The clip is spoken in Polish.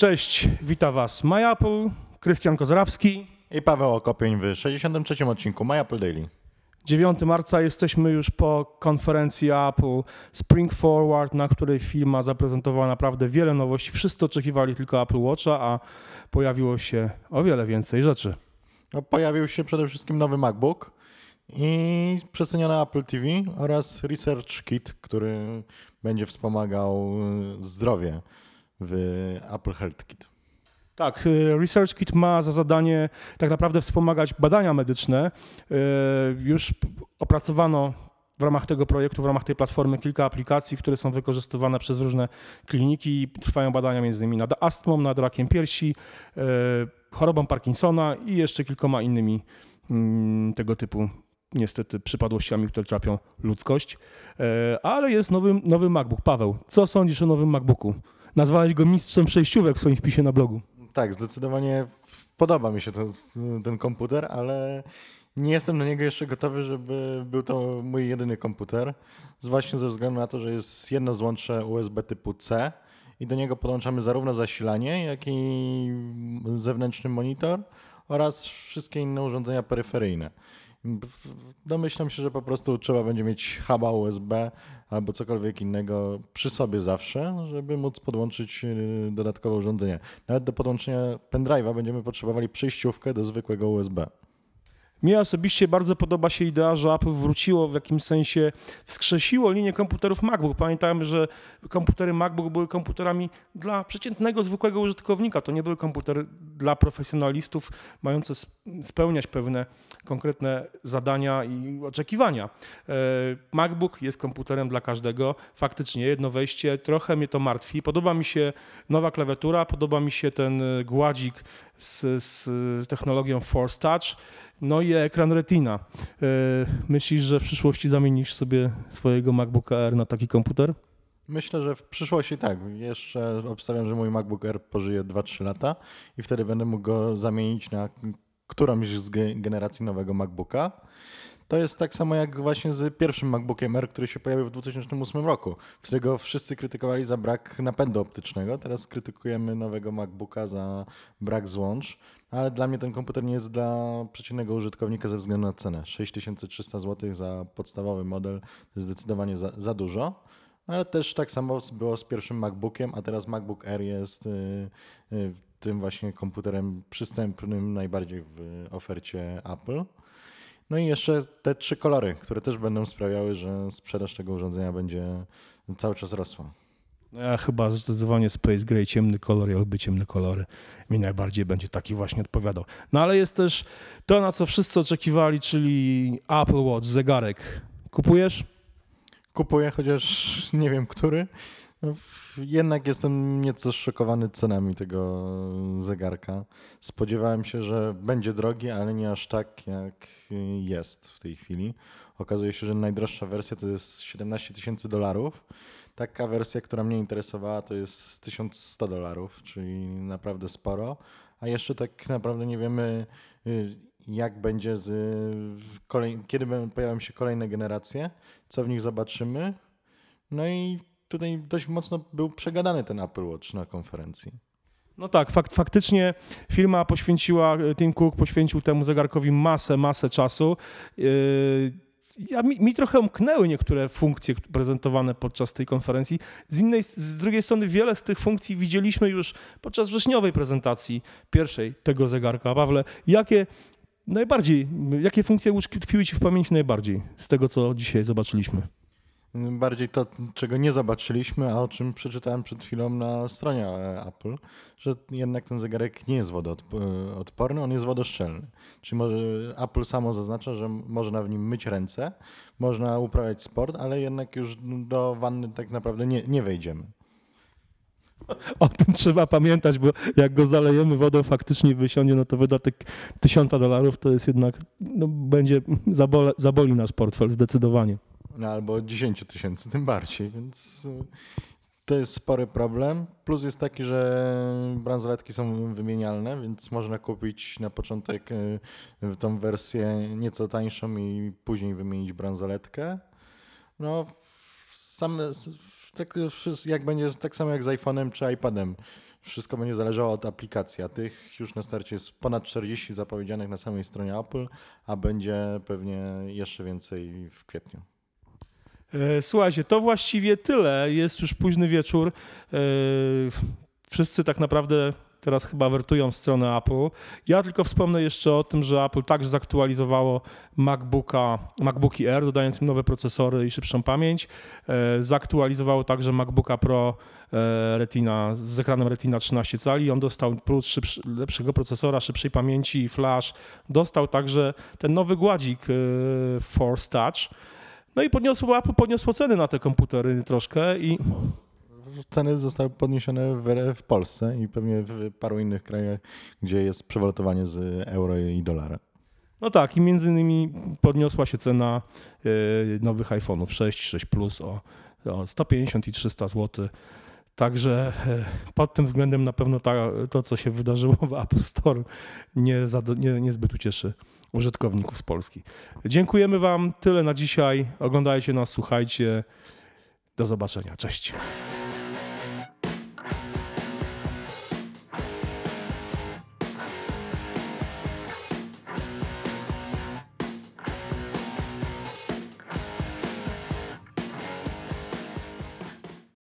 Cześć, witam Was MyApple, Krystian Kozrawski. I Paweł Okopień w 63. odcinku My Apple Daily. 9 marca jesteśmy już po konferencji Apple Spring Forward, na której firma zaprezentowała naprawdę wiele nowości. Wszyscy oczekiwali tylko Apple Watcha, a pojawiło się o wiele więcej rzeczy. No, pojawił się przede wszystkim nowy MacBook i przecenione Apple TV oraz Research Kit, który będzie wspomagał y, zdrowie w Apple Health Kit. Tak, y, Research Kit ma za zadanie tak naprawdę wspomagać badania medyczne. Y, Już opracowano w ramach tego projektu, w ramach tej platformy kilka aplikacji, które są wykorzystywane przez różne kliniki. Trwają badania między innymi nad astmą, nad rakiem piersi, y, chorobą Parkinsona i jeszcze kilkoma innymi mm, tego typu niestety przypadłościami, które trapią ludzkość. Ale jest nowy, nowy MacBook. Paweł, co sądzisz o nowym MacBooku? Nazwałeś go mistrzem przejściówek w swoim wpisie na blogu. Tak, zdecydowanie podoba mi się to, ten komputer, ale nie jestem na niego jeszcze gotowy, żeby był to mój jedyny komputer. Właśnie ze względu na to, że jest jedno złącze USB typu C i do niego podłączamy zarówno zasilanie, jak i zewnętrzny monitor oraz wszystkie inne urządzenia peryferyjne. Domyślam się, że po prostu trzeba będzie mieć huba USB albo cokolwiek innego przy sobie zawsze, żeby móc podłączyć yy, dodatkowe urządzenie. Nawet do podłączenia pendrive'a będziemy potrzebowali przejściówkę do zwykłego USB. Mnie osobiście bardzo podoba się idea, że Apple wróciło w jakimś sensie, wskrzesiło linię komputerów MacBook. Pamiętajmy, że komputery MacBook były komputerami dla przeciętnego, zwykłego użytkownika. To nie były komputery dla profesjonalistów, mające sp- spełniać pewne konkretne zadania i oczekiwania. E, MacBook jest komputerem dla każdego. Faktycznie jedno wejście, trochę mnie to martwi. Podoba mi się nowa klawiatura, podoba mi się ten e, gładzik z, z technologią Force Touch. No i ekran Retina. E, Myślisz, że w przyszłości zamienisz sobie swojego MacBooka Air na taki komputer? Myślę, że w przyszłości tak. Jeszcze obstawiam, że mój MacBook Air pożyje 2-3 lata i wtedy będę mógł go zamienić na którąś z ge- generacji nowego MacBooka. To jest tak samo jak właśnie z pierwszym MacBookiem Air, który się pojawił w 2008 roku, którego wszyscy krytykowali za brak napędu optycznego. Teraz krytykujemy nowego MacBooka za brak złącz, ale dla mnie ten komputer nie jest dla przeciętnego użytkownika ze względu na cenę. 6300 zł za podstawowy model zdecydowanie za, za dużo. Ale też tak samo było z pierwszym MacBookiem, a teraz MacBook Air jest y, y, tym właśnie komputerem przystępnym najbardziej w ofercie Apple. No i jeszcze te trzy kolory, które też będą sprawiały, że sprzedaż tego urządzenia będzie cały czas rosła. No ja chyba zdecydowanie Space Gray, ciemny kolor, ja lubię ciemne kolory. Mi najbardziej będzie taki właśnie odpowiadał. No ale jest też to, na co wszyscy oczekiwali, czyli Apple Watch, zegarek. Kupujesz? Kupuję, chociaż nie wiem który. No, Jednak jestem nieco zszokowany cenami tego zegarka. Spodziewałem się, że będzie drogi, ale nie aż tak, jak jest w tej chwili. Okazuje się, że najdroższa wersja to jest 17 tysięcy dolarów. Taka wersja, która mnie interesowała, to jest 1100 dolarów, czyli naprawdę sporo. A jeszcze tak naprawdę nie wiemy, y, jak będzie z kolej... kiedy pojawią się kolejne generacje, co w nich zobaczymy. No i tutaj dość mocno był przegadany ten Apple Watch na konferencji. No tak, fakt, faktycznie firma poświęciła, Tim Cook poświęcił temu zegarkowi masę, masę czasu. Yy, Ja, mi, mi trochę umknęły niektóre funkcje prezentowane podczas tej konferencji. Z, innej, z drugiej strony wiele z tych funkcji widzieliśmy już podczas wrześniowej prezentacji pierwszej tego zegarka. Pawle, jakie najbardziej, jakie funkcje utkwiły Ci w pamięci najbardziej z tego, co dzisiaj zobaczyliśmy? Bardziej to, czego nie zobaczyliśmy, a o czym przeczytałem przed chwilą na stronie e, Apple, że jednak ten zegarek nie jest wodoodporny, on jest wodoszczelny. Czyli może Apple samo zaznacza, że można w nim myć ręce, można uprawiać sport, ale jednak już do wanny tak naprawdę nie, nie wejdziemy. O tym trzeba pamiętać, bo jak go zalejemy wodą, faktycznie wysiądzie, no to wydatek tysiąca dolarów to jest jednak, no, będzie, zabole, zaboli nasz portfel zdecydowanie. No, albo 10 tysięcy, tym bardziej, więc y, to jest spory problem. Plus jest taki, że bransoletki są wymienialne, więc można kupić na początek y, tą wersję nieco tańszą i później wymienić bransoletkę. No, sam, tak, jak będzie tak samo jak z iPhone'em czy iPadem. Wszystko będzie zależało od aplikacji, a tych już na starcie jest ponad 40 zapowiedzianych na samej stronie Apple, a będzie pewnie jeszcze więcej w kwietniu. E, Słuchajcie, to właściwie tyle. Jest już późny wieczór. E, Wszyscy tak naprawdę teraz chyba wertują stronę Apple. Ja tylko wspomnę jeszcze o tym, że Apple także zaktualizowało MacBooka, MacBooki Air, dodając im nowe procesory i szybszą pamięć. E, Zaktualizowało także MacBooka Pro Retina z ekranem Retina 13 cali. On dostał plus szybszy, lepszego procesora, szybszej pamięci i flash. Dostał także ten nowy gładzik Force Touch. No i podniosło, Apple podniosło ceny na te komputery troszkę i Ceny zostały podniesione w, w Polsce i pewnie w paru innych krajach, gdzie jest przewalotowanie z euro i dolara. no tak, i między innymi podniosła się cena e, nowych iPhone'ów 6, 6 Plus o, o 150 i 300 zł. Także e, pod tym względem na pewno ta, to, co się wydarzyło w Apple Store, nie, zado- nie, niezbyt ucieszy użytkowników z Polski. Dziękujemy Wam. Tyle na dzisiaj. Oglądajcie nas, słuchajcie. Do zobaczenia. Cześć.